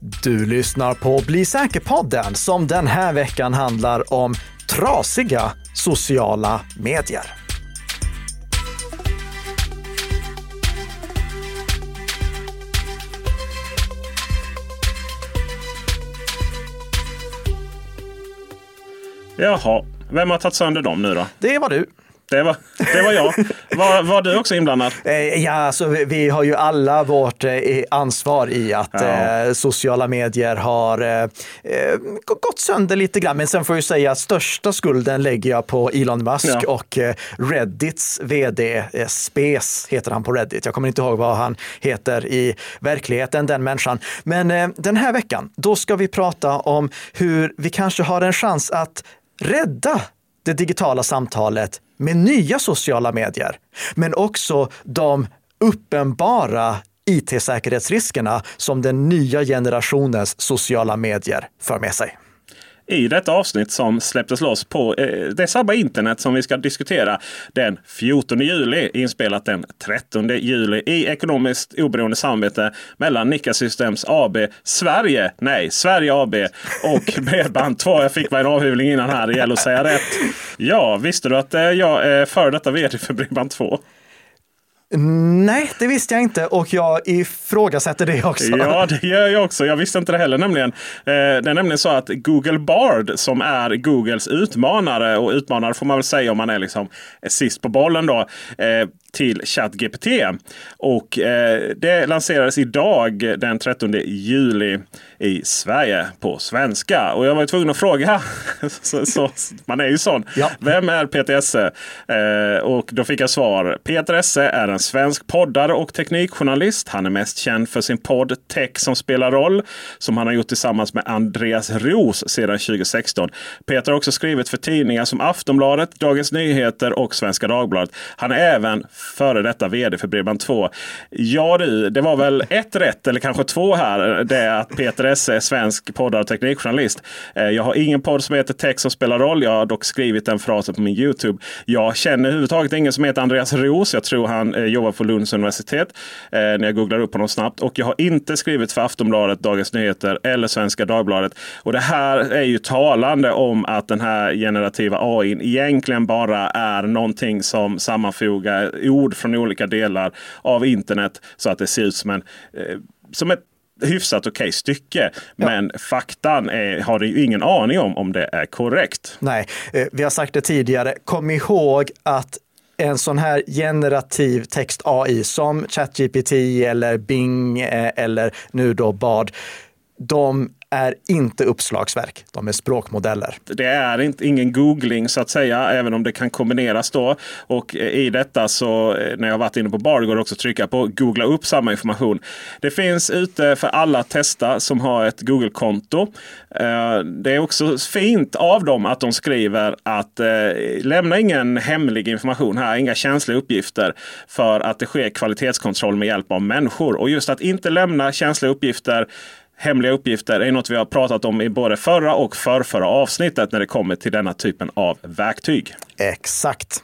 Du lyssnar på Bli säker-podden som den här veckan handlar om trasiga sociala medier. Jaha, vem har tagit sönder dem nu då? Det var du. Det var, det var jag. Var, var du också inblandad? Eh, ja, alltså, vi, har ju alla vårt eh, ansvar i att Ja. eh, sociala medier har gått sönder lite grann. Men sen får jag ju säga att största skulden lägger jag på Elon Musk Ja. och Reddits vd, Spes heter han på Reddit. Jag kommer inte ihåg vad han heter i verkligheten, den människan. Men den här veckan, då ska vi prata om hur vi kanske har en chans att rädda det digitala samtalet med nya sociala medier, men också de uppenbara IT-säkerhetsriskerna som den nya generationens sociala medier för med sig. I detta avsnitt som släpptes loss på eh, det samma internet som vi ska diskutera den 14 juli. Inspelat den 13 juli i ekonomiskt oberoende samarbete mellan Nika Systems AB Sverige, nej Sverige AB och Bredband2. Jag fick mig en avhyvling innan här, det gäller att säga rätt. Ja, visste du att eh, jag är före detta vd för Bredband2? Nej, det visste jag inte och jag ifrågasätter det också. Ja, det gör jag också. Jag visste inte det heller nämligen. Eh, det är nämligen så att Google Bard som är Googles utmanare och utmanare får man väl säga om man är liksom sist på bollen då. Eh, till ChatGPT. Och eh, det lanserades idag den 13 juli i Sverige på svenska. Och jag var tvungen att fråga, så, så, man är ju sån. Ja. Vem är Peter Esse? Eh, och då fick jag svar. Peter Esse är en svensk poddare och teknikjournalist. Han är mest känd för sin podd Tech som spelar roll. Som han har gjort tillsammans med Andreas Ros sedan 2016. Peter har också skrivit för tidningar som Aftonbladet, Dagens Nyheter och Svenska Dagbladet. Han är även före detta vd för Bredband2. Ja du, det var väl ett rätt eller kanske två här. Det är att Peter Esse är svensk poddare och teknikjournalist. Eh, jag har ingen podd som heter Tech som spelar roll. Jag har dock skrivit den frasen på min Youtube. Jag känner överhuvudtaget ingen som heter Andreas Ros. Jag tror han eh, jobbar på Lunds universitet. Eh, när jag googlar upp honom snabbt. Och jag har inte skrivit för Aftonbladet, Dagens Nyheter eller Svenska Dagbladet. Och det här är ju talande om att den här generativa AI egentligen bara är någonting som sammanfogar ord från olika delar av internet så att det ser ut som, en, eh, som ett hyfsat okej stycke. Men faktan är, har du ju ingen aning om om det är korrekt. Nej, eh, vi har sagt det tidigare. Kom ihåg att en sån här generativ text AI som ChatGPT eller Bing eh, eller nu då Bard, de är inte uppslagsverk. De är språkmodeller. Det är inte, ingen googling så att säga, även om det kan kombineras då. Och eh, i detta så eh, när jag varit inne på Bard går det också att trycka på googla upp samma information. Det finns ute för alla att testa som har ett Google-konto. Eh, det är också fint av dem att de skriver att lämna ingen hemlig information här, inga känsliga uppgifter. För att det sker kvalitetskontroll med hjälp av människor. Och just att inte lämna känsliga uppgifter Hemliga uppgifter är något vi har pratat om i både förra och förrförra avsnittet när det kommer till denna typen av verktyg. Exakt.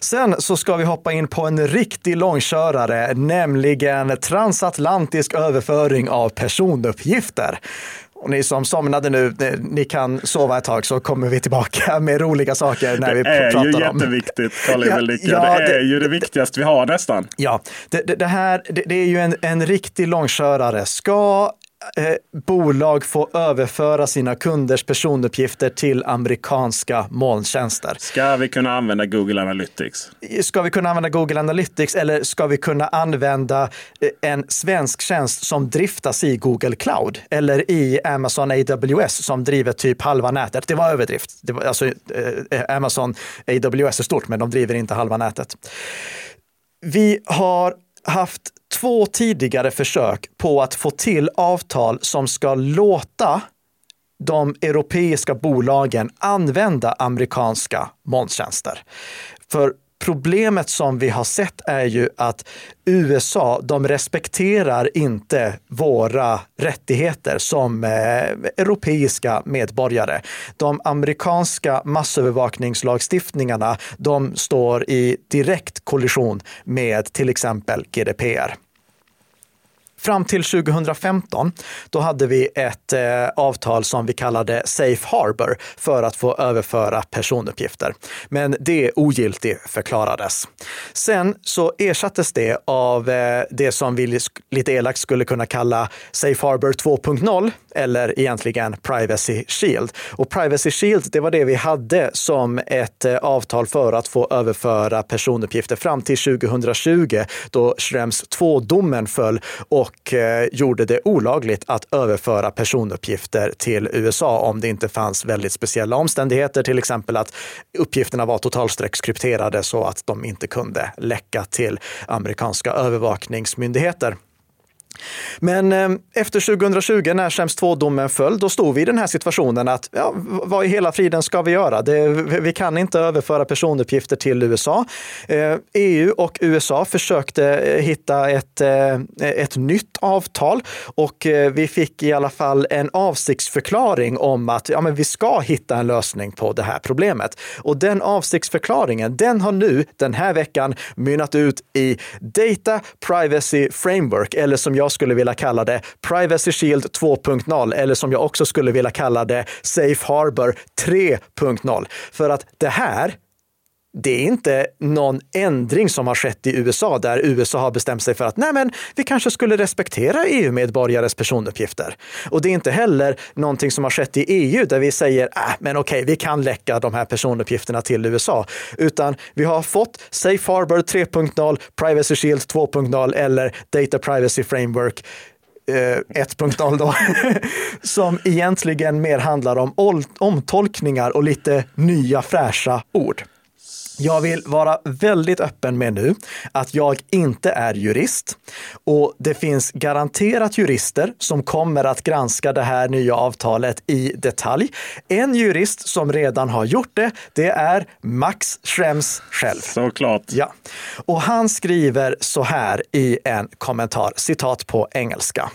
Sen så ska vi hoppa in på en riktig långkörare, nämligen transatlantisk överföring av personuppgifter. Och ni som somnade nu, ni kan sova ett tag så kommer vi tillbaka med roliga saker när vi Det är pratar ju om. jätteviktigt, Karl Ja, ja, det är det- ju det viktigaste vi har nästan. Ja, det, det, det här det, det är ju en, en riktig långkörare. Ska eh, bolag få överföra sina kunders personuppgifter till amerikanska molntjänster? Ska vi kunna använda Google Analytics? Ska vi kunna använda Google Analytics eller ska vi kunna använda eh, en svensk tjänst som driftas i Google Cloud eller i Amazon AWS som driver typ halva nätet? Det var överdrift. Det var, alltså, eh, Amazon AWS är stort, men de driver inte halva nätet. Vi har haft två tidigare försök på att få till avtal som ska låta de europeiska bolagen använda amerikanska molntjänster. För problemet som vi har sett är ju att USA, de respekterar inte våra rättigheter som eh, europeiska medborgare. De amerikanska massövervakningslagstiftningarna, de står i direkt kollision med till exempel GDPR fram till 2015, då hade vi ett eh, avtal som vi kallade Safe Harbor för att få överföra personuppgifter. Men det ogiltigt förklarades. Sen så ersattes det av eh, det som vi lite elakt skulle kunna kalla Safe Harbor 2.0 eller egentligen Privacy Shield. Och Privacy Shield, det var det vi hade som ett eh, avtal för att få överföra personuppgifter fram till 2020 då Schrems 2-domen föll och och eh, gjorde det olagligt att överföra personuppgifter till USA om det inte fanns väldigt speciella omständigheter, till exempel att uppgifterna var totalstreckskrypterade så att de inte kunde läcka till amerikanska övervakningsmyndigheter. Men eh, efter 2020 när Schrems 2-domen föll, då stod vi i den här situationen att ja, vad i hela friden ska vi göra? Det, vi kan inte överföra personuppgifter till USA. Eh, EU och USA försökte eh, hitta ett, ett nytt avtal och vi fick i alla fall en avsiktsförklaring om att ja, men vi ska hitta en lösning på det här problemet. Och den avsiktsförklaringen, den har nu den här veckan mynnat ut i Data Privacy Framework, eller som jag skulle vilja kalla det Privacy Shield 2.0 eller som jag också skulle vilja kalla det Safe Harbor 3.0. För att det här det är inte någon ändring som har skett i USA där USA har bestämt sig för att nej, men vi kanske skulle respektera EU-medborgares personuppgifter. Och det är inte heller någonting som har skett i EU där vi säger äh, men okej, vi kan läcka de här personuppgifterna till USA, utan vi har fått Safe Harbor 3.0, Privacy Shield 2.0 eller Data Privacy Framework eh, 1.0 då, som egentligen mer handlar om omtolkningar och lite nya fräscha ord. Jag vill vara väldigt öppen med nu att jag inte är jurist och det finns garanterat jurister som kommer att granska det här nya avtalet i detalj. En jurist som redan har gjort det, det är Max Schrems själv. Såklart. Ja. Och han skriver så här i en kommentar, citat på engelska.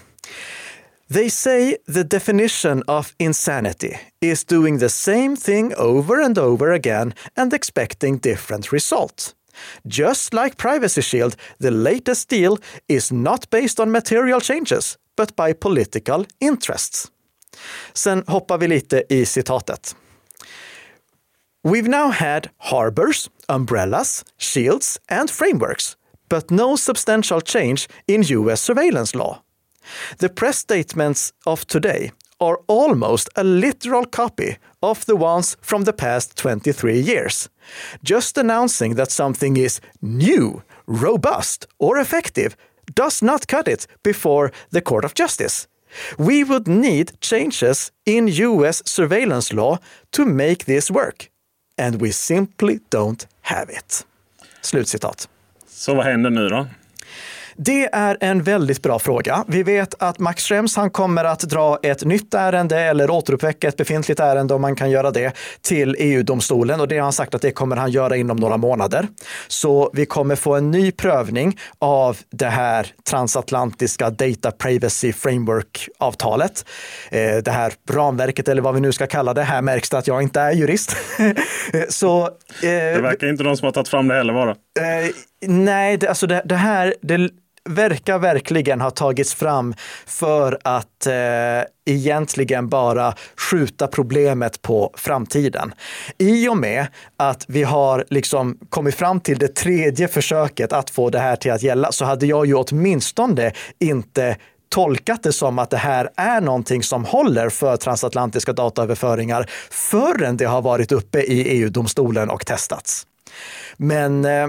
They say the definition of insanity is doing the same thing over and over again and expecting different results. Just like Privacy Shield, the latest deal is not based on material changes, but by political interests. Sen hoppar vi lite i citatet. We've now had harbors, umbrellas, shields and frameworks, but no substantial change in US surveillance law. The press statements of today are almost a literal copy of the ones from the past 23 years. Just announcing that something is new, robust, or effective does not cut it before the Court of Justice. We would need changes in US surveillance law to make this work. And we simply don't have it. Slutcitat. Så vad händer nu då? Det är en väldigt bra fråga. Vi vet att Max Schrems han kommer att dra ett nytt ärende eller återuppväcka ett befintligt ärende om man kan göra det till EU-domstolen och det har han sagt att det kommer han göra inom några månader. Så vi kommer få en ny prövning av det här transatlantiska Data Privacy Framework-avtalet. Eh, det här ramverket eller vad vi nu ska kalla det. Här märks det att jag inte är jurist. Så, eh, det verkar inte någon som har tagit fram det heller vara. Eh, nej, det, alltså det, det här, det, verkar verkligen ha tagits fram för att eh, egentligen bara skjuta problemet på framtiden. I och med att vi har liksom kommit fram till det tredje försöket att få det här till att gälla så hade jag ju åtminstone inte tolkat det som att det här är någonting som håller för transatlantiska dataöverföringar förrän det har varit uppe i EU-domstolen och testats. Men eh,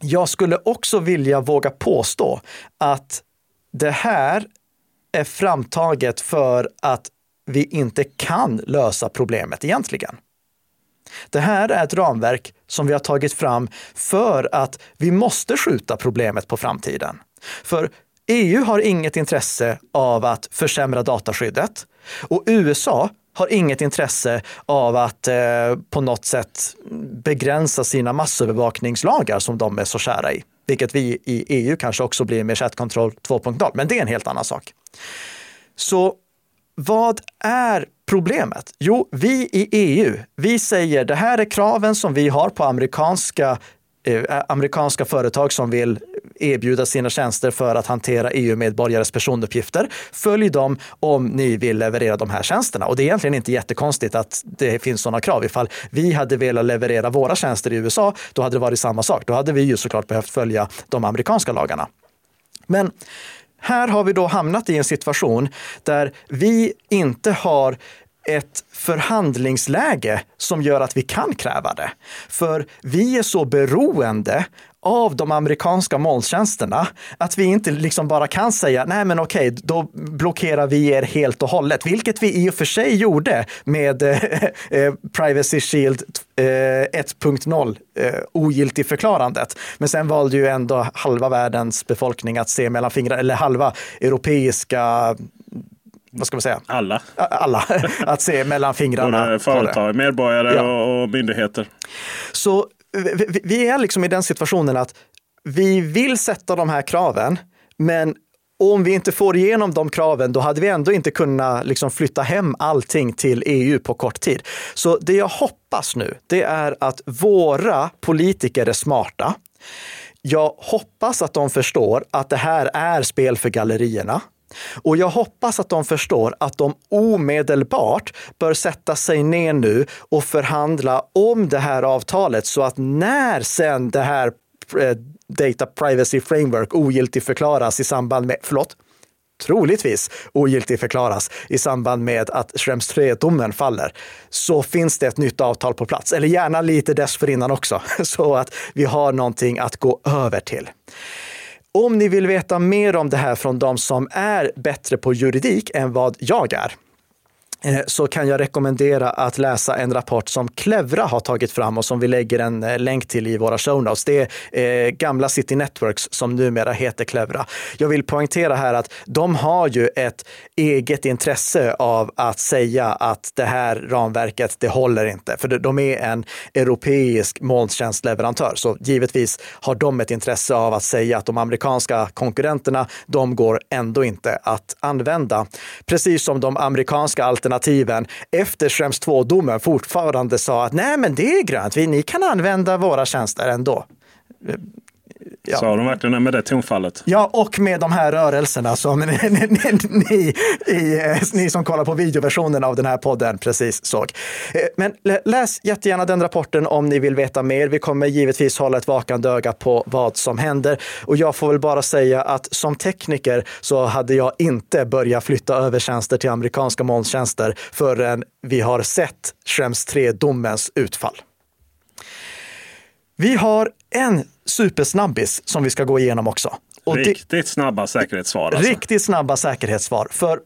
jag skulle också vilja våga påstå att det här är framtaget för att vi inte kan lösa problemet egentligen. Det här är ett ramverk som vi har tagit fram för att vi måste skjuta problemet på framtiden. För EU har inget intresse av att försämra dataskyddet och USA har inget intresse av att eh, på något sätt begränsa sina massövervakningslagar som de är så kära i. Vilket vi i EU kanske också blir med chattkontroll 2.0, men det är en helt annan sak. Så vad är problemet? Jo, vi i EU, vi säger det här är kraven som vi har på amerikanska, eh, amerikanska företag som vill erbjuda sina tjänster för att hantera EU-medborgares personuppgifter. Följ dem om ni vill leverera de här tjänsterna. Och det är egentligen inte jättekonstigt att det finns sådana krav. Ifall vi hade velat leverera våra tjänster i USA, då hade det varit samma sak. Då hade vi ju såklart behövt följa de amerikanska lagarna. Men här har vi då hamnat i en situation där vi inte har ett förhandlingsläge som gör att vi kan kräva det. För vi är så beroende av de amerikanska molntjänsterna att vi inte liksom bara kan säga nej men okej, då blockerar vi er helt och hållet, vilket vi i och för sig gjorde med eh, eh Privacy Shield eh, 1.0 eh, ogiltig förklarandet. Men sen valde ju ändå halva världens befolkning att se mellan fingrarna, eller halva europeiska vad ska man säga? Alla. Alla. Att se mellan fingrarna. Både företag, medborgare ja. och myndigheter. Så vi, vi är liksom i den situationen att vi vill sätta de här kraven, men om vi inte får igenom de kraven, då hade vi ändå inte kunnat liksom flytta hem allting till EU på kort tid. Så det jag hoppas nu, det är att våra politiker är smarta. Jag hoppas att de förstår att det här är spel för gallerierna. Och jag hoppas att de förstår att de omedelbart bör sätta sig ner nu och förhandla om det här avtalet så att när sen det här eh, Data Privacy Framework ogiltigförklaras i samband med, förlåt, troligtvis ogiltigförklaras i samband med att Schrems 3-domen faller, så finns det ett nytt avtal på plats. Eller gärna lite dessförinnan också, så att vi har någonting att gå över till. Om ni vill veta mer om det här från de som är bättre på juridik än vad jag är, Eh, så kan jag rekommendera att läsa en rapport som Clevra har tagit fram och som vi lägger en eh, länk till i våra show notes. Det är eh, gamla City Networks som numera heter Clevra. Jag vill poängtera här att de har ju ett eget intresse av att säga att det här ramverket, det håller inte. För de är en europeisk molntjänstleverantör, så givetvis har de ett intresse av att säga att de amerikanska konkurrenterna, de går ändå inte att använda. Precis som de amerikanska alternativen alternativen efter Schrems 2-domen fortfarande sa att nej, men det är grönt, ni kan använda våra tjänster ändå. Ja. Sa de verkligen det med det tonfallet? Ja, och med de här rörelserna som ni, ni, ni, ni, som kollar på videoversionen av den här podden precis såg. Eh, men läs jättegärna den rapporten om ni vill veta mer. Vi kommer givetvis hålla ett vakande öga på vad som händer. Och jag får väl bara säga att som tekniker så hade jag inte börjat flytta över tjänster till amerikanska molntjänster förrän vi har sett Schrems 3-domens utfall. Vi har en supersnabbis som vi ska gå igenom också. Och riktigt snabba säkerhetssvar. Alltså. Riktigt snabba säkerhetssvar. För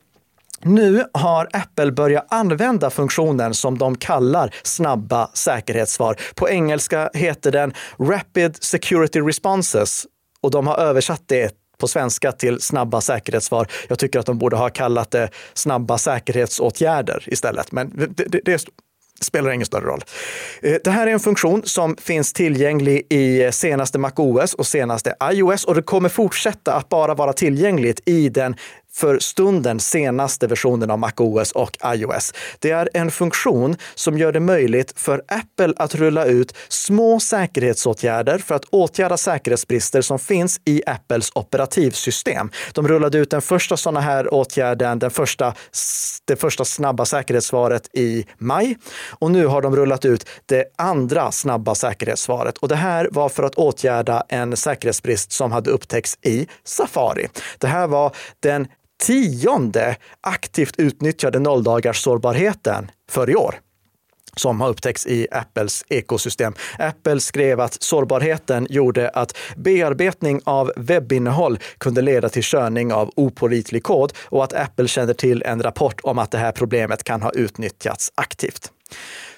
nu har Apple börjat använda funktionen som de kallar snabba säkerhetssvar. På engelska heter den Rapid Security Responses och de har översatt det på svenska till snabba säkerhetssvar. Jag tycker att de borde ha kallat det snabba säkerhetsåtgärder istället. Men det, det, det spelar ingen större roll. Eh, det här är en funktion som finns tillgänglig i eh, senaste MacOS och senaste iOS och det kommer fortsätta att bara vara tillgängligt i den för stunden senaste versionen av MacOS och iOS. Det är en funktion som gör det möjligt för Apple att rulla ut små säkerhetsåtgärder för att åtgärda säkerhetsbrister som finns i Apples operativsystem. De rullade ut den första sådana här åtgärden, den första, det första snabba säkerhetssvaret i maj och nu har de rullat ut det andra snabba säkerhetssvaret. Och det här var för att åtgärda en säkerhetsbrist som hade upptäckts i Safari. Det här var den tionde aktivt utnyttjade nolldagars sårbarheten för i år som har upptäckts i Apples ekosystem. Apple skrev att sårbarheten gjorde att bearbetning av webbinnehåll kunde leda till körning av opolitlig kod och att Apple känner till en rapport om att det här problemet kan ha utnyttjats aktivt.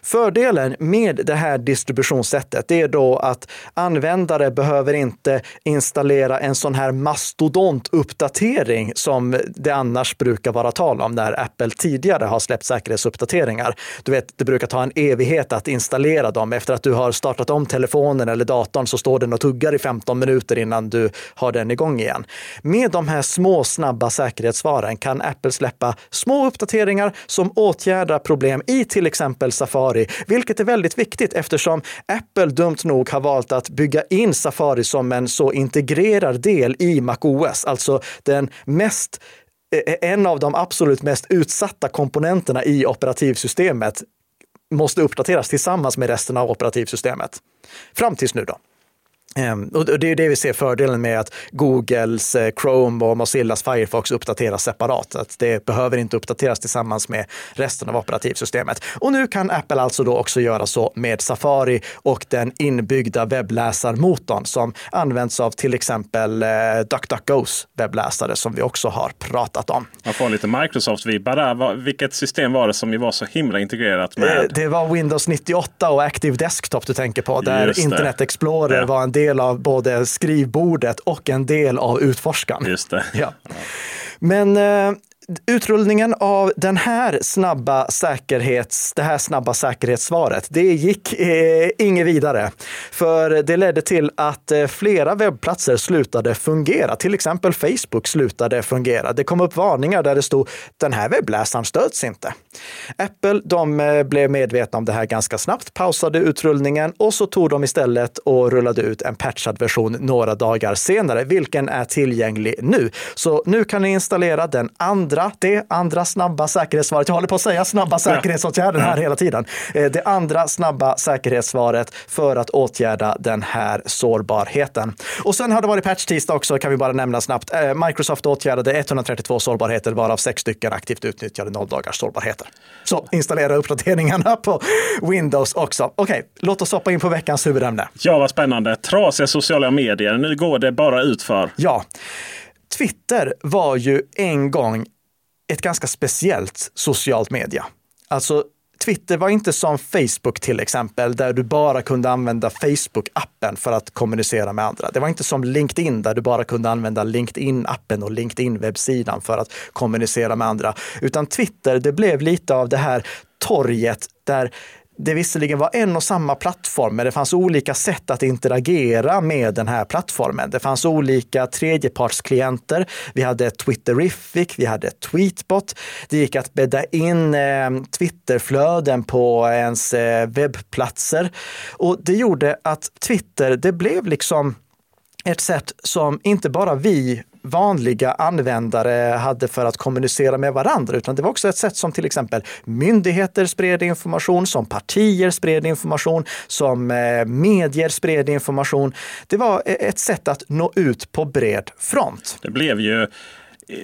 Fördelen med det här distributionssättet är då att användare behöver inte installera en sån här mastodontuppdatering som det annars brukar vara tal om när Apple tidigare har släppt säkerhetsuppdateringar. Du vet, det brukar ta en evighet att installera dem. Efter att du har startat om telefonen eller datorn så står den och tuggar i 15 minuter innan du har den igång igen. Med de här små snabba säkerhetssvaren kan Apple släppa små uppdateringar som åtgärdar problem i till exempel Safari Safari, vilket är väldigt viktigt eftersom Apple dumt nog har valt att bygga in Safari som en så integrerad del i MacOS, alltså den mest eh, en av de absolut mest utsatta komponenterna i operativsystemet måste uppdateras tillsammans med resten av operativsystemet. Fram tills nu då. Ehm, och det är det vi ser fördelen med att Googles eh, Chrome och Mozillas Firefox uppdateras separat. Att det behöver inte uppdateras tillsammans med resten av operativsystemet. Och nu kan Apple alltså då också göra så med Safari och den inbyggda webbläsarmotorn som används av till exempel eh, DuckDuckGos webbläsare som vi också har pratat om. Man får lite Microsoft-vibbar där. Vilket system var det som var så himla integrerat med? Eh, det var Windows 98 och Active Desktop du tänker på, där Internet Explorer var en del del av både skrivbordet och en del av utforskaren. Just det. Ja. Men eh, Utrullningen av den här snabba säkerhets, det här snabba säkerhetssvaret, det gick eh, inget vidare. För det ledde till att eh, flera webbplatser slutade fungera. Till exempel Facebook slutade fungera. Det kom upp varningar där det stod den här webbläsaren stöds inte. Apple de eh, blev medvetna om det här ganska snabbt, pausade utrullningen och så tog de istället och rullade ut en patchad version några dagar senare, vilken är tillgänglig nu. Så nu kan ni installera den andra det andra snabba säkerhetssvaret. Jag håller på att säga snabba säkerhetsåtgärder här hela tiden. Eh, det andra snabba säkerhetssvaret för att åtgärda den här sårbarheten. Och sen har det varit patch tisdag också, kan vi bara nämna snabbt. Eh, Microsoft åtgärdade 132 sårbarheter, varav sex stycken aktivt utnyttjade nolldagars sårbarheter. Så installera uppdateringarna på Windows också. Okej, låt oss hoppa in på veckans huvudämne. Ja, vad spännande. Trasiga sociala medier. Nu går det bara utför. Ja. Twitter var ju en gång ett ganska speciellt socialt media. Alltså Twitter var inte som Facebook till exempel, där du bara kunde använda Facebook-appen för att kommunicera med andra. Det var inte som LinkedIn, där du bara kunde använda LinkedIn-appen och LinkedIn-webbsidan för att kommunicera med andra. Utan Twitter, det blev lite av det här torget där det visserligen var en och samma plattform, men det fanns olika sätt att interagera med den här plattformen. Det fanns olika tredjepartsklienter. Vi hade Twitterific, vi hade Tweetbot. Det gick att bädda in eh, Twitterflöden på ens eh, webbplatser. Och det gjorde att Twitter, det blev liksom ett sätt som inte bara vi vanliga användare hade för att kommunicera med varandra, utan det var också ett sätt som till exempel myndigheter spred information, som partier spred information, som eh, medier spred information. Det var e-, ett sätt att nå ut på bred front. Det blev ju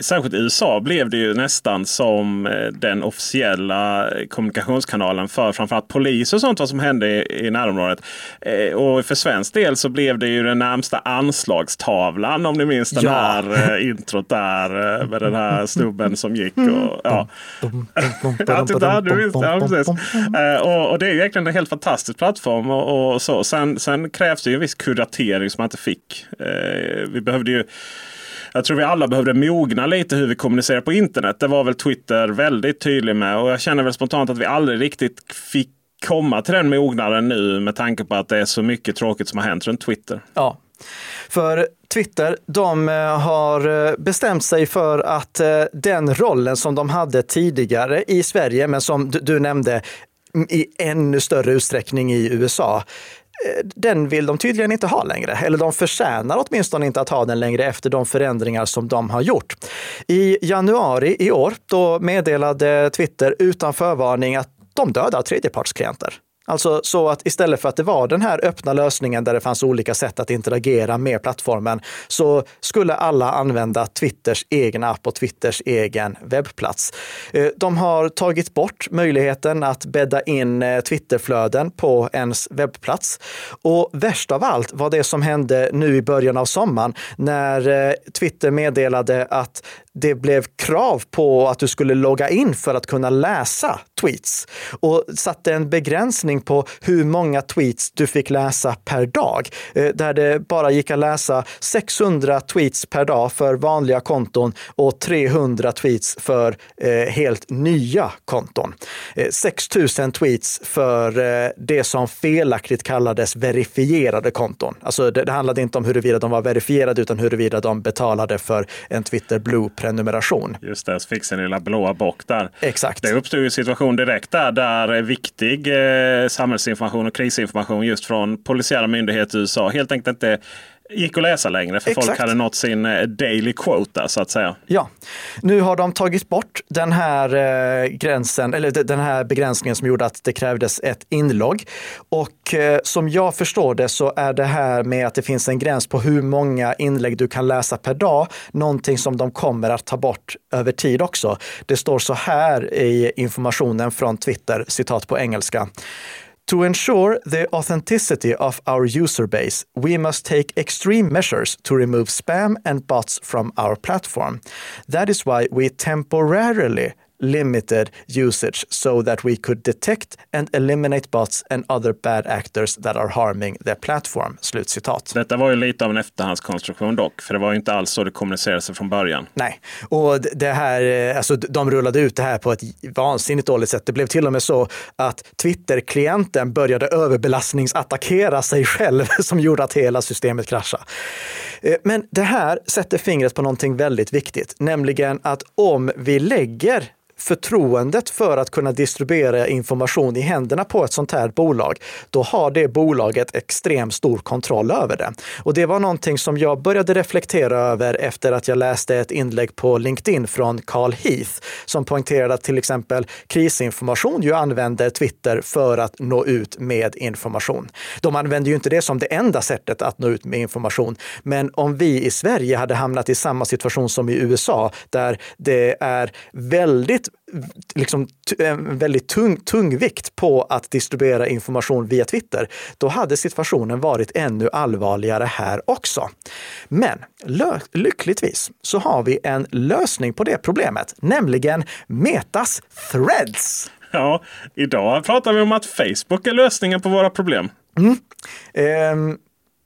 särskilt i USA blev det ju nästan som eh, den officiella kommunikationskanalen för framförallt polis och sånt vad som hände i, närområdet. Eh, och för svensk del så blev det ju den närmsta anslagstavlan om ni minns den ja. här eh, introt där med den här snubben som gick. Och, ja. ja, titta, du minns det. Ja, precis. och, och det är ju egentligen en helt fantastisk plattform. Och, och så. Sen, sen krävs det ju en viss kuratering som man inte fick. vi behövde ju jag tror vi alla behövde mogna lite hur vi kommunicerar på internet. Det var väl Twitter väldigt tydlig med. Och jag känner väl spontant att vi aldrig riktigt fick komma till den mognaden nu med tanke på att det är så mycket tråkigt som har hänt runt Twitter. Ja, för Twitter, de eh, har eh, bestämt sig för att eh, den rollen som de hade tidigare i Sverige, men som du nämnde i ännu större utsträckning i USA, Eh, den vill de tydligen inte ha längre. Eller de förtjänar åtminstone inte att ha den längre efter de förändringar som de har gjort. I januari i år, då meddelade Twitter utan förvarning att de dödar tredjepartsklienter. Alltså så att istället för att det var den här öppna lösningen där det fanns olika sätt att interagera med plattformen så skulle alla använda Twitters egen app och Twitters egen webbplats. Eh, de har tagit bort möjligheten att bädda in eh, Twitterflöden på ens webbplats. Och värst av allt var det som hände nu i början av sommaren när eh, Twitter meddelade att det blev krav på att du skulle logga in för att kunna läsa tweets och satte en begränsning på hur många tweets du fick läsa per dag. Eh, där det bara gick att läsa 600 tweets per dag för vanliga konton och 300 tweets för eh, helt nya konton. 6000 eh, tweets för det som felaktigt kallades verifierade konton. Alltså det, det handlade inte om huruvida de var verifierade utan huruvida de betalade för en Twitter Blue prenumeration. Just det, så fick sin lilla blåa bock där. Exakt. Det uppstod en situation direkt där, där viktig eh, samhällsinformation och krisinformation just från polisiära myndigheter i USA. Helt enkelt inte gick att läsa längre för Exakt. folk hade nått sin eh, daily quota så att säga. Ja, nu har de tagit bort den här eh, gränsen, eller de- den här begränsningen som gjorde att det krävdes ett inlogg. Och eh, som jag förstår det så är det här med att det finns en gräns på hur många inlägg du kan läsa per dag, någonting som de kommer att ta bort över tid också. Det står så här i informationen från Twitter, citat på engelska. To ensure the authenticity of our user base, we must take extreme measures to remove spam and bots from our platform. That is why we temporarily limited usage so that we could detect and eliminate bots and other bad actors that are harming the platform. Slutcitat. Detta var ju lite av en efterhandskonstruktion dock, för det var ju inte alls så det kommunicerades från början. Nej, och det här, eh, alltså de rullade ut det här på ett vansinnigt dåligt sätt. Det blev till och med så att Twitter-klienten började överbelastningsattackera sig själv som gjorde att hela systemet kraschade. Eh, Men det här sätter fingret på någonting väldigt viktigt, nämligen att om vi lägger förtroendet för att kunna distribuera information i händerna på ett sånt här bolag, då har det bolaget extremt stor kontroll över det. Och det var någonting som jag började reflektera över efter att jag läste ett inlägg på LinkedIn från Carl Heath som poängterade att till exempel krisinformation ju använder Twitter för att nå ut med information. De använder ju inte det som det enda sättet att nå ut med information. Men om vi i Sverige hade hamnat i samma situation som i USA, där det är väldigt liksom, en väldigt tung, tung vikt på att distribuera information via Twitter, då hade situationen varit ännu allvarligare här också. Men lyckligtvis så har vi en lösning på det problemet, nämligen Metas Threads. Ja, idag pratar vi om att Facebook är lösningen på våra problem. Ehm,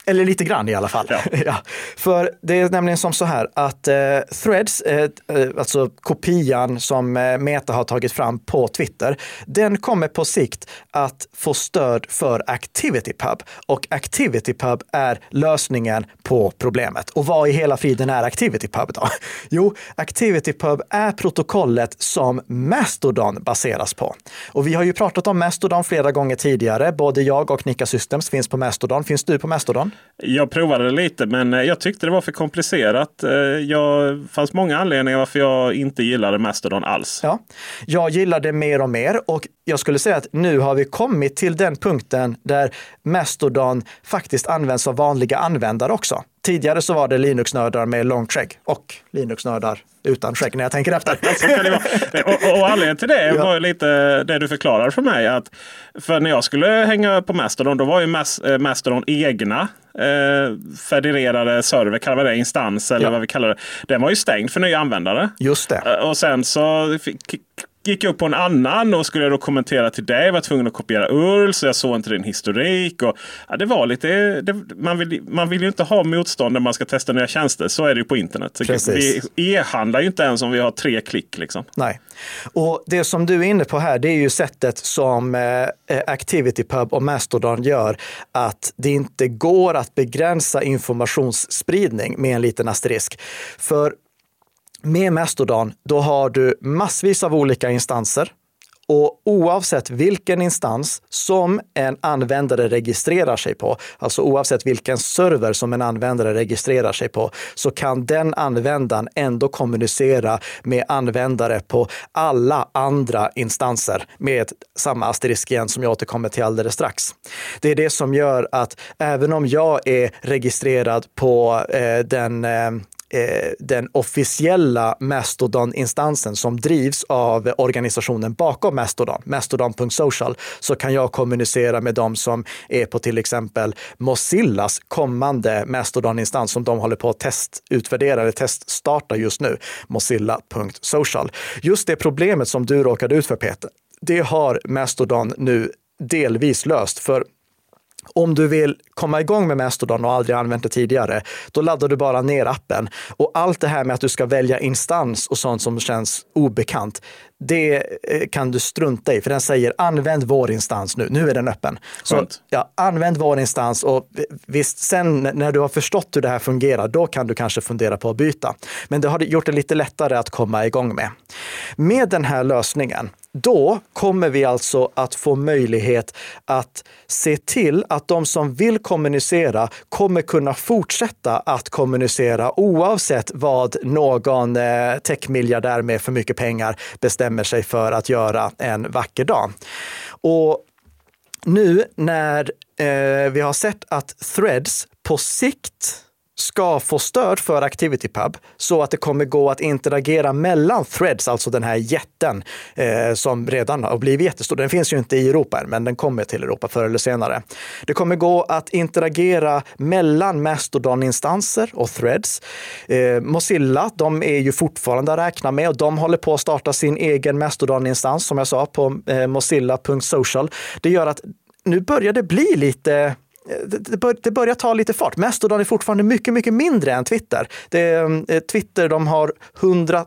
eller lite grann i alla fall. Ja. Ja. För det är nämligen som så här att eh, Threads, eh, eh, alltså kopian som eh, Meta har tagit fram på Twitter, den kommer på sikt att få stöd för ActivityPub. Och ActivityPub är lösningen på problemet. Och vad i hela friden är ActivityPub då? Jo, ActivityPub är protokollet som Mastodon baseras på. Och vi har ju pratat om Mastodon flera gånger tidigare. Både jag och Nika Systems finns på Mastodon. Finns du på Mastodon? Jag provade det lite men eh, jag tyckte det var för komplicerat. Det Jag fanns många anledningar varför jag inte gillade Mastodon alls. Ja, jag gillade det mer och mer och jag skulle säga att nu har vi kommit till den punkten där Mastodon faktiskt används av vanliga användare också. Tidigare så var det Linux-nördar med långt skägg och Linux-nördar utan skägg när jag tänker efter. Så kan det vara. Och, och anledningen till det var ju lite det du förklarade för mig. Att för när jag skulle hänga på Mastodon då var ju eh, Mastodon egna eh, federerade server, kallar vi det, instans eller Ja. vad vi kallar det. Den var ju stängd för nya användare. Just det. Eh, Och sen så fick, gick jag upp på en annan och skulle då kommentera till dig. Jag var tvungen att kopiera URL så jag såg inte din historik. Och, ja, det var lite, det, man, vill, man vill ju inte ha motstånd när man ska testa nya tjänster. Så är det ju på internet. Precis. Vi e-handlar ju inte ens om vi har tre klick. Liksom. Nej. Och det som du är inne på här, det är ju sättet som eh, ActivityPub och Mastodon gör att det inte går att begränsa informationsspridning med en liten asterisk. För med Mastodon, då har du massvis av olika instanser. Och oavsett vilken instans som en användare registrerar sig på, alltså oavsett vilken server som en användare registrerar sig på, så kan den användaren ändå kommunicera med användare på alla andra instanser med samma asterisk igen som jag återkommer till alldeles strax. Det är det som gör att även om jag är registrerad på eh, den eh, eh, den officiella Mastodon-instansen som drivs av organisationen bakom Mastodon, mastodon.social, så kan jag kommunicera med dem som är på till exempel Mozillas kommande Mastodon-instans som de håller på att testutvärdera eller teststarta just nu, mozilla.social. Just det problemet som du råkade ut för Peter, det har Mastodon nu delvis löst. För om du vill komma igång med Mastodon och aldrig använt det tidigare, då laddar du bara ner appen. Och allt det här med att du ska välja instans och sånt som känns obekant, det eh, kan du strunta i, för den säger använd vår instans nu. Nu är den öppen. Så ja, använd vår instans och visst, sen när du har förstått hur det här fungerar, då kan du kanske fundera på att byta. Men det har gjort det lite lättare att komma igång med. Med den här lösningen, då kommer vi alltså att få möjlighet att se till att de som vill kommunicera kommer kunna fortsätta att kommunicera oavsett vad någon eh, techmiljardär med för mycket pengar bestämmer sig för att göra en vacker dag. Och nu när eh, vi har sett att threads på sikt ska få stöd för ActivityPub så att det kommer gå att interagera mellan threads, alltså den här jätten eh, som redan har blivit jättestor. Den finns ju inte i Europa än, men den kommer till Europa förr eller senare. Det kommer gå att interagera mellan Mastodon-instanser och threads. Eh, Mozilla, de är ju fortfarande att räkna med och de håller på att starta sin egen Mastodon-instans, som jag sa, på eh, mozilla.social. Det gör att nu börjar det bli lite det, bör, det börjar ta lite fart. Mastodon är fortfarande mycket, mycket mindre än Twitter. Det, mm, eh, Twitter, de har 100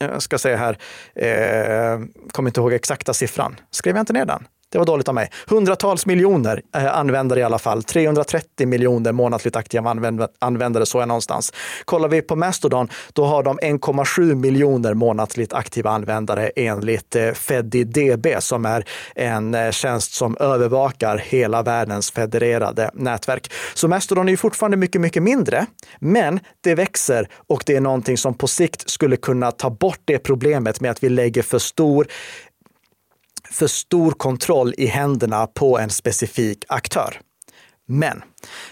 eh, jag ska säga här, eh, kommer inte ihåg exakta siffran. Skrev jag inte ner den? Det var dåligt av mig. Hundratals miljoner eh, användare i alla fall. 330 miljoner månatligt aktiva användare, så är någonstans. Kollar vi på Mastodon, då har de 1,7 miljoner månatligt aktiva användare enligt eh, FediDB som är en eh, tjänst som övervakar hela världens federerade nätverk. Så Mastodon är fortfarande mycket, mycket mindre, men det växer och det är någonting som på sikt skulle kunna ta bort det problemet med att vi lägger för stor för stor kontroll i händerna på en specifik aktör. Men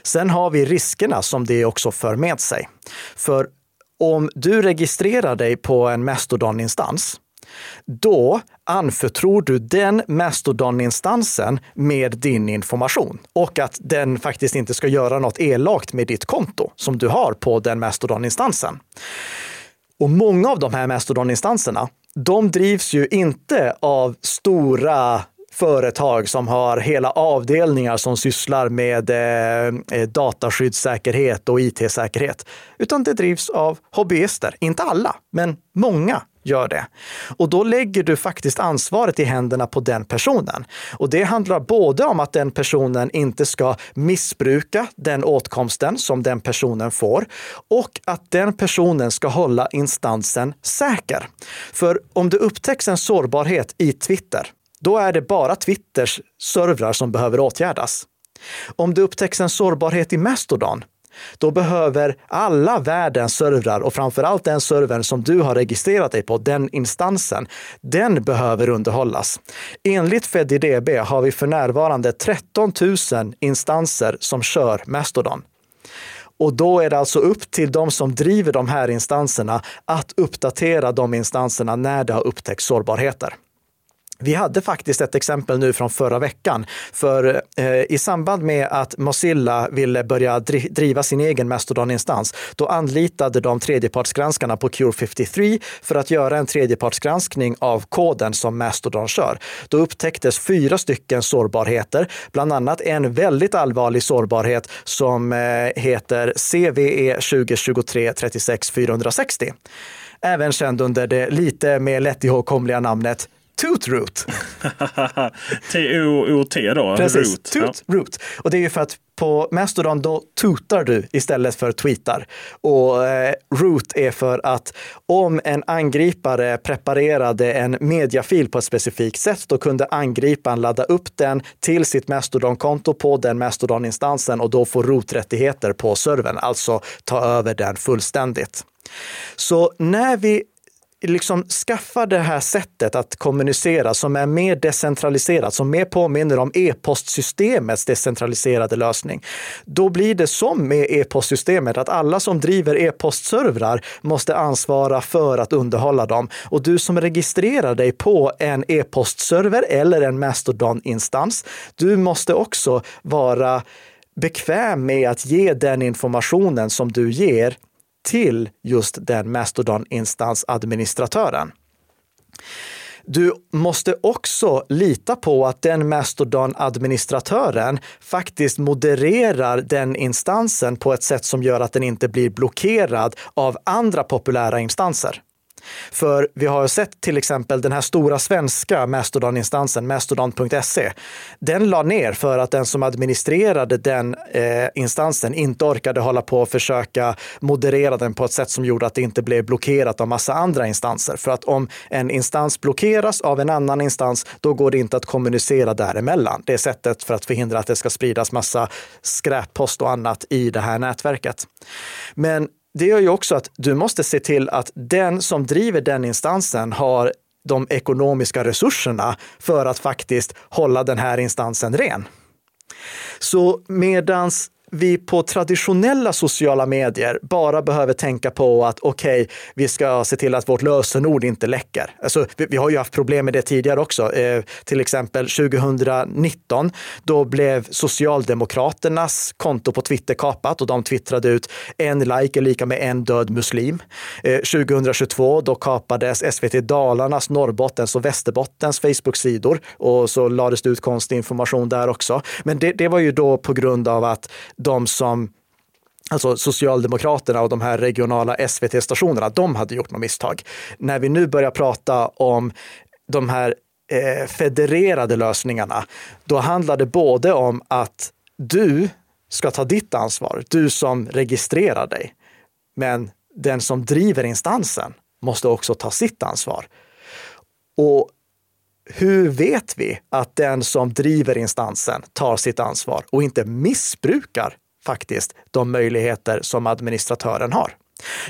sen har vi riskerna som det också för med sig. För om du registrerar dig på en Mastodon-instans, då anförtror du den Mastodon-instansen med din information och att den faktiskt inte ska göra något elakt med ditt konto som du har på den Mastodon-instansen. Och många av de här Mastodon-instanserna, de drivs ju inte av stora företag som har hela avdelningar som sysslar med eh, eh dataskyddssäkerhet och it-säkerhet, utan det drivs av hobbyister. Inte alla, men många gör det. Och då lägger du faktiskt ansvaret i händerna på den personen. Och det handlar både om att den personen inte ska missbruka den åtkomsten som den personen får och att den personen ska hålla instansen säker. För om det upptäcks en sårbarhet i Twitter, då är det bara Twitters servrar som behöver åtgärdas. Om det upptäcks en sårbarhet i Mastodon, då behöver alla världens servrar och framförallt den servern som du har registrerat dig på, den instansen, den behöver underhållas. Enligt FediDB har vi för närvarande 13 000 instanser som kör Mastodon. Och då är det alltså upp till de som driver de här instanserna att uppdatera de instanserna när det har upptäckts sårbarheter. Vi hade faktiskt ett exempel nu från förra veckan. För eh, i samband med att Mozilla ville börja driva sin egen Mastodon-instans, då anlitade de tredjepartsgranskarna på Cure 53 för att göra en tredjepartsgranskning av koden som Mastodon kör. Då upptäcktes fyra stycken sårbarheter, bland annat en väldigt allvarlig sårbarhet som eh, heter CVE 2023 36 460 även känd under det lite mer lättihågkomliga namnet Tootroot. T-O-O-T då? Precis, root. Toot, ja. root. Och det är ju för att på Mastodon då tutar du istället för tweetar. Och eh, root är för att om en angripare preparerade en mediafil på ett specifikt sätt, då kunde angriparen ladda upp den till sitt Mastodon-konto på den Mastodon-instansen och då få root-rättigheter på servern, alltså ta över den fullständigt. Så när vi liksom skaffa det här sättet att kommunicera som är mer decentraliserat, som mer påminner om e-postsystemets decentraliserade lösning. Då blir det som med e-postsystemet, att alla som driver e-postservrar måste ansvara för att underhålla dem. Och du som registrerar dig på en e-postserver eller en Mastodon-instans, du måste också vara bekväm med att ge den informationen som du ger till just den Mastodon-instansadministratören. Du måste också lita på att den Mastodon-administratören faktiskt modererar den instansen på ett sätt som gör att den inte blir blockerad av andra populära instanser. För vi har sett till exempel den här stora svenska Mastodon-instansen, mastodon.se. Den la ner för att den som administrerade den eh, instansen inte orkade hålla på och försöka moderera den på ett sätt som gjorde att det inte blev blockerat av massa andra instanser. För att om en instans blockeras av en annan instans, då går det inte att kommunicera däremellan. Det är sättet för att förhindra att det ska spridas massa skräppost och annat i det här nätverket. Men det gör ju också att du måste se till att den som driver den instansen har de ekonomiska resurserna för att faktiskt hålla den här instansen ren. Så medans vi på traditionella sociala medier bara behöver tänka på att okej, okay, vi ska se till att vårt lösenord inte läcker. Alltså, vi, vi har ju haft problem med det tidigare också. Eh, till exempel 2019, då blev Socialdemokraternas konto på Twitter kapat och de twittrade ut en like är lika med en död muslim. Eh, 2022, då kapades SVT Dalarnas, Norrbottens och Västerbottens Facebook-sidor och så lades det ut konstig information där också. Men det, det var ju då på grund av att de som Alltså Socialdemokraterna och de här regionala SVT-stationerna, de hade gjort något misstag. När vi nu börjar prata om de här eh, federerade lösningarna, då handlar det både om att du ska ta ditt ansvar, du som registrerar dig. Men den som driver instansen måste också ta sitt ansvar. Och hur vet vi att den som driver instansen tar sitt ansvar och inte missbrukar faktiskt de möjligheter som administratören har?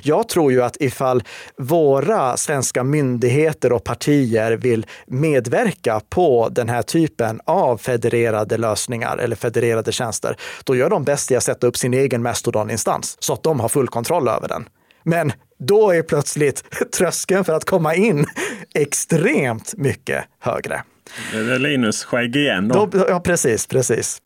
Jag tror ju att ifall våra svenska myndigheter och partier vill medverka på den här typen av federerade lösningar eller federerade tjänster, då gör de bäst i att sätta upp sin egen Mastodon-instans så att de har full kontroll över den. Men då är plötsligt tröskeln för att komma in extremt mycket högre. Det är Linus skägg igen då. då. Ja, precis, precis.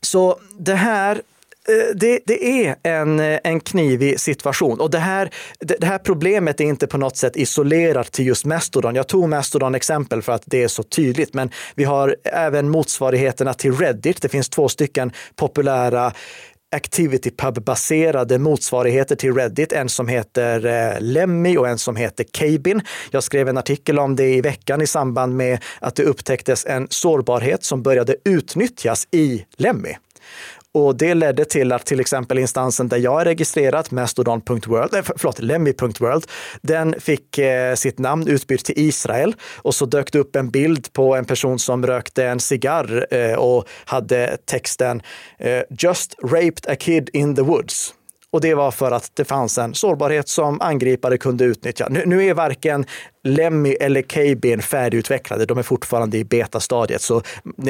Så det här eh, det, det, är en, en knivig situation och det här, det, det, här problemet är inte på något sätt isolerat till just Mastodon. Jag tog Mastodon exempel för att det är så tydligt, men vi har även motsvarigheterna till Reddit. Det finns två stycken populära ActivityPub-baserade motsvarigheter till Reddit. En som heter eh, Lemmy och en som heter Cabin. Jag skrev en artikel om det i veckan i samband med att det upptäcktes en sårbarhet som började utnyttjas i Lemmy. Och det ledde till att till exempel instansen där jag är registrerad, mastodon.world, äh, eh, förlåt, lemmy.world, den fick eh, sitt namn utbytt till Israel och så dök det upp en bild på en person som rökte en cigarr eh, och hade texten eh, “Just raped a kid in the woods”. Och det var för att det fanns en sårbarhet som angripare kunde utnyttja. Nu, nu är varken Lemmy eller Cabin färdigutvecklade. De är fortfarande i betastadiet, så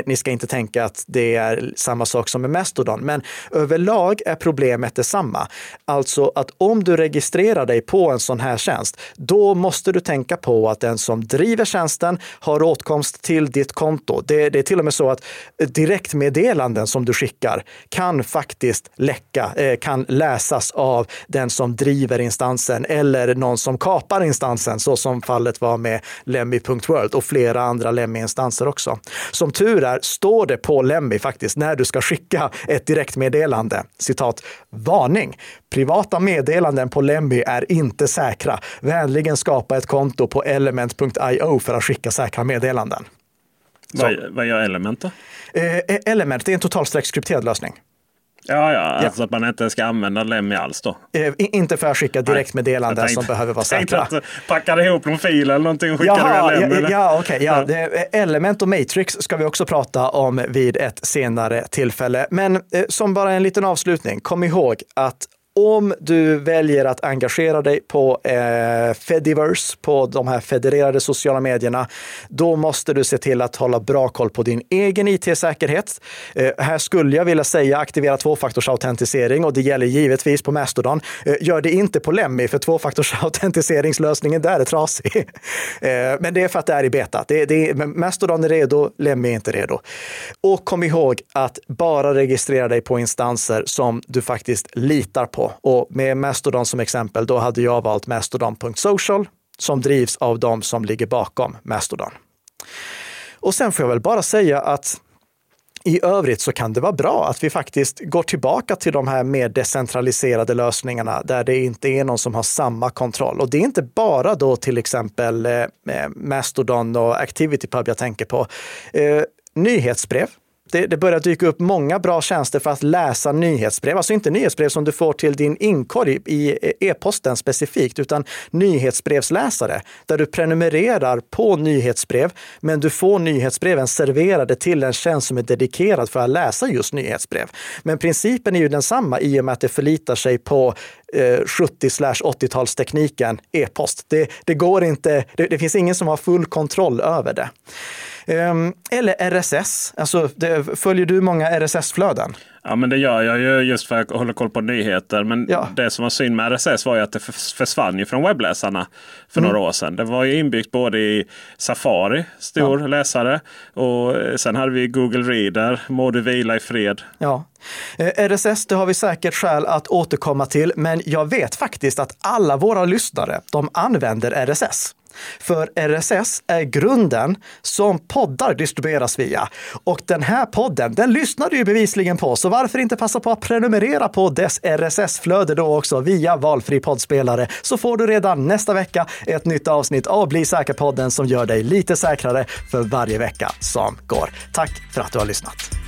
ni ska inte tänka att det är samma sak som med Mastodon. Men överlag är problemet detsamma. Alltså att om du registrerar dig på en sån här tjänst, då måste du tänka på att den som driver tjänsten har åtkomst till ditt konto. Det, det är till och med så att direktmeddelanden som du skickar kan faktiskt läcka, eh, kan läsas av den som driver instansen eller någon som kapar instansen, så som fallet fallet var med Lemmy.world och flera andra Lemmy-instanser också. Som tur är står det på Lemmy faktiskt när du ska skicka ett direktmeddelande. Citat, varning! Privata meddelanden på Lemmy är inte säkra. Vänligen skapa ett konto på element.io för att skicka säkra meddelanden. Vad, vad gör Element då? Eh, Element det är en totalstreckskrypterad lösning. Ja, ja, alltså att man inte ska använda Lemmy alls då? Eh, inte för att skicka direktmeddelanden som behöver vara säkra. Att packade ihop någon fil eller någonting och skickade Jaha, Lemmy. Ja, ja. Okay, ja. ja. Element och Matrix ska vi också prata om vid ett senare tillfälle. Men eh, som bara en liten avslutning, kom ihåg att om du väljer att engagera dig på eh, Fediverse, på de här federerade sociala medierna, då måste du se till att hålla bra koll på din egen it-säkerhet. Eh, här skulle jag vilja säga aktivera tvåfaktorsautentisering och det gäller givetvis på Mastodon. Eh, gör det inte på Lemmy, för tvåfaktorsautentiseringslösningen där är trasig. eh, men det är för att det är i beta. Det, det, Mastodon är redo, Lemmy är inte redo. Och kom ihåg att bara registrera dig på instanser som du faktiskt litar på. Och med Mastodon som exempel, då hade jag valt mastodon.social som drivs av de som ligger bakom Mastodon. Och sen får jag väl bara säga att i övrigt så kan det vara bra att vi faktiskt går tillbaka till de här mer decentraliserade lösningarna där det inte är någon som har samma kontroll. Och det är inte bara då till exempel eh, Mastodon och ActivityPub jag tänker på. Eh, nyhetsbrev det, det börjar dyka upp många bra tjänster för att läsa nyhetsbrev. Alltså inte nyhetsbrev som du får till din inkorg i e-posten specifikt, utan nyhetsbrevsläsare där du prenumererar på nyhetsbrev, men du får nyhetsbreven serverade till en tjänst som är dedikerad för att läsa just nyhetsbrev. Men principen är ju densamma i och med att det förlitar sig på Eh, 70 80-talstekniken e-post. Det, det, går inte, det, det finns ingen som har full kontroll över det. Ehm, eller RSS. Alltså, det, följer du många RSS-flöden? Ja, men det gör jag ju just för att hålla koll på nyheter. Men ja. det som var synd med RSS var ju att det försvann ju från webbläsarna för mm. några år sedan. Det var ju inbyggt både i Safari, stor ja. läsare, och sen hade vi Google Reader, må du vila i fred. Ja. Eh, RSS, det har vi säkert skäl att återkomma till, men jag vet faktiskt att alla våra lyssnare, de använder RSS. För RSS är grunden som poddar distribueras via. Och den här podden, den lyssnar du ju bevisligen på, så varför inte passa på att prenumerera på dess RSS-flöde då också via valfri poddspelare, så får du redan nästa vecka ett nytt avsnitt av Bli säker-podden som gör dig lite säkrare för varje vecka som går. Tack för att du har lyssnat.